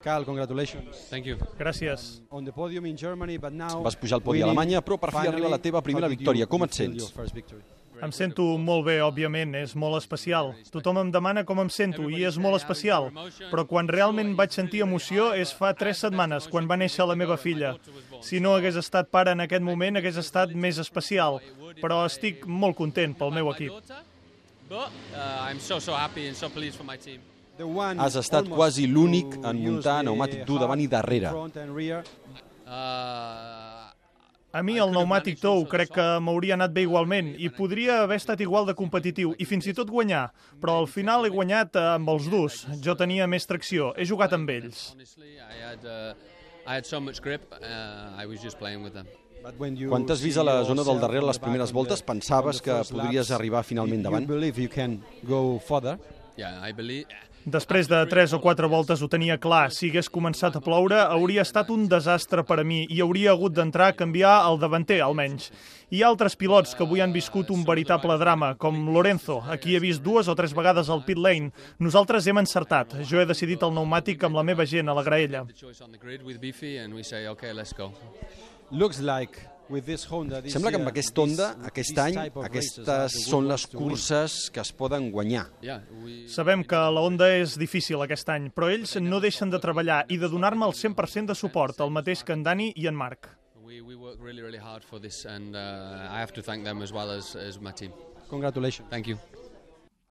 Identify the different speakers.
Speaker 1: Carl, congratulations.
Speaker 2: Thank you.
Speaker 3: Gràcies.
Speaker 1: On the podium in Germany, but now
Speaker 4: Vas pujar al podi a Alemanya, però per fi
Speaker 1: finally,
Speaker 4: arriba la teva primera victòria.
Speaker 1: you-
Speaker 4: Com et
Speaker 1: feel
Speaker 4: sents?
Speaker 3: Em sento molt bé, òbviament, és molt especial. Tothom em demana com em sento i és molt especial. Però quan realment vaig sentir emoció és fa tres setmanes, quan va néixer la meva filla. Si no hagués estat pare en aquest moment, hagués estat més especial. Però estic molt content pel meu equip.
Speaker 2: But uh, I'm so, so happy and so pleased for my team.
Speaker 4: Has estat quasi l'únic en muntar pneumàtic dur davant i darrere.
Speaker 2: Uh,
Speaker 3: A mi el pneumàtic tou crec que m'hauria anat bé igualment i podria haver estat igual de competitiu i fins i tot guanyar, però al final he guanyat eh, amb els durs. Jo tenia més tracció, he jugat amb ells.
Speaker 2: uh, uh,
Speaker 1: you
Speaker 4: Quan t'has vist a la zona del darrere les primeres voltes, pensaves que podries arribar finalment davant?
Speaker 3: Després de tres o quatre voltes ho tenia clar. Si hagués començat a ploure, hauria estat un desastre per a mi i hauria hagut d'entrar a canviar el davanter, almenys. Hi ha altres pilots que avui han viscut un veritable drama, com Lorenzo, a qui he vist dues o tres vegades al pit lane. Nosaltres hem encertat. Jo he decidit el pneumàtic amb la meva gent a la graella.
Speaker 1: Looks like
Speaker 4: Sembla que amb
Speaker 1: year,
Speaker 4: aquest
Speaker 1: this-
Speaker 4: Honda, aquest any, aquestes
Speaker 1: good
Speaker 4: són les curses que es poden guanyar.
Speaker 3: Sabem que la Honda és difícil aquest any, però ells no deixen de treballar i de donar-me el 100% de suport, el mateix que en Dani i en Marc.
Speaker 2: We, we work really, really hard for this, and uh, I have to thank them as well as, as my team.
Speaker 1: Congratulations.
Speaker 2: Thank you.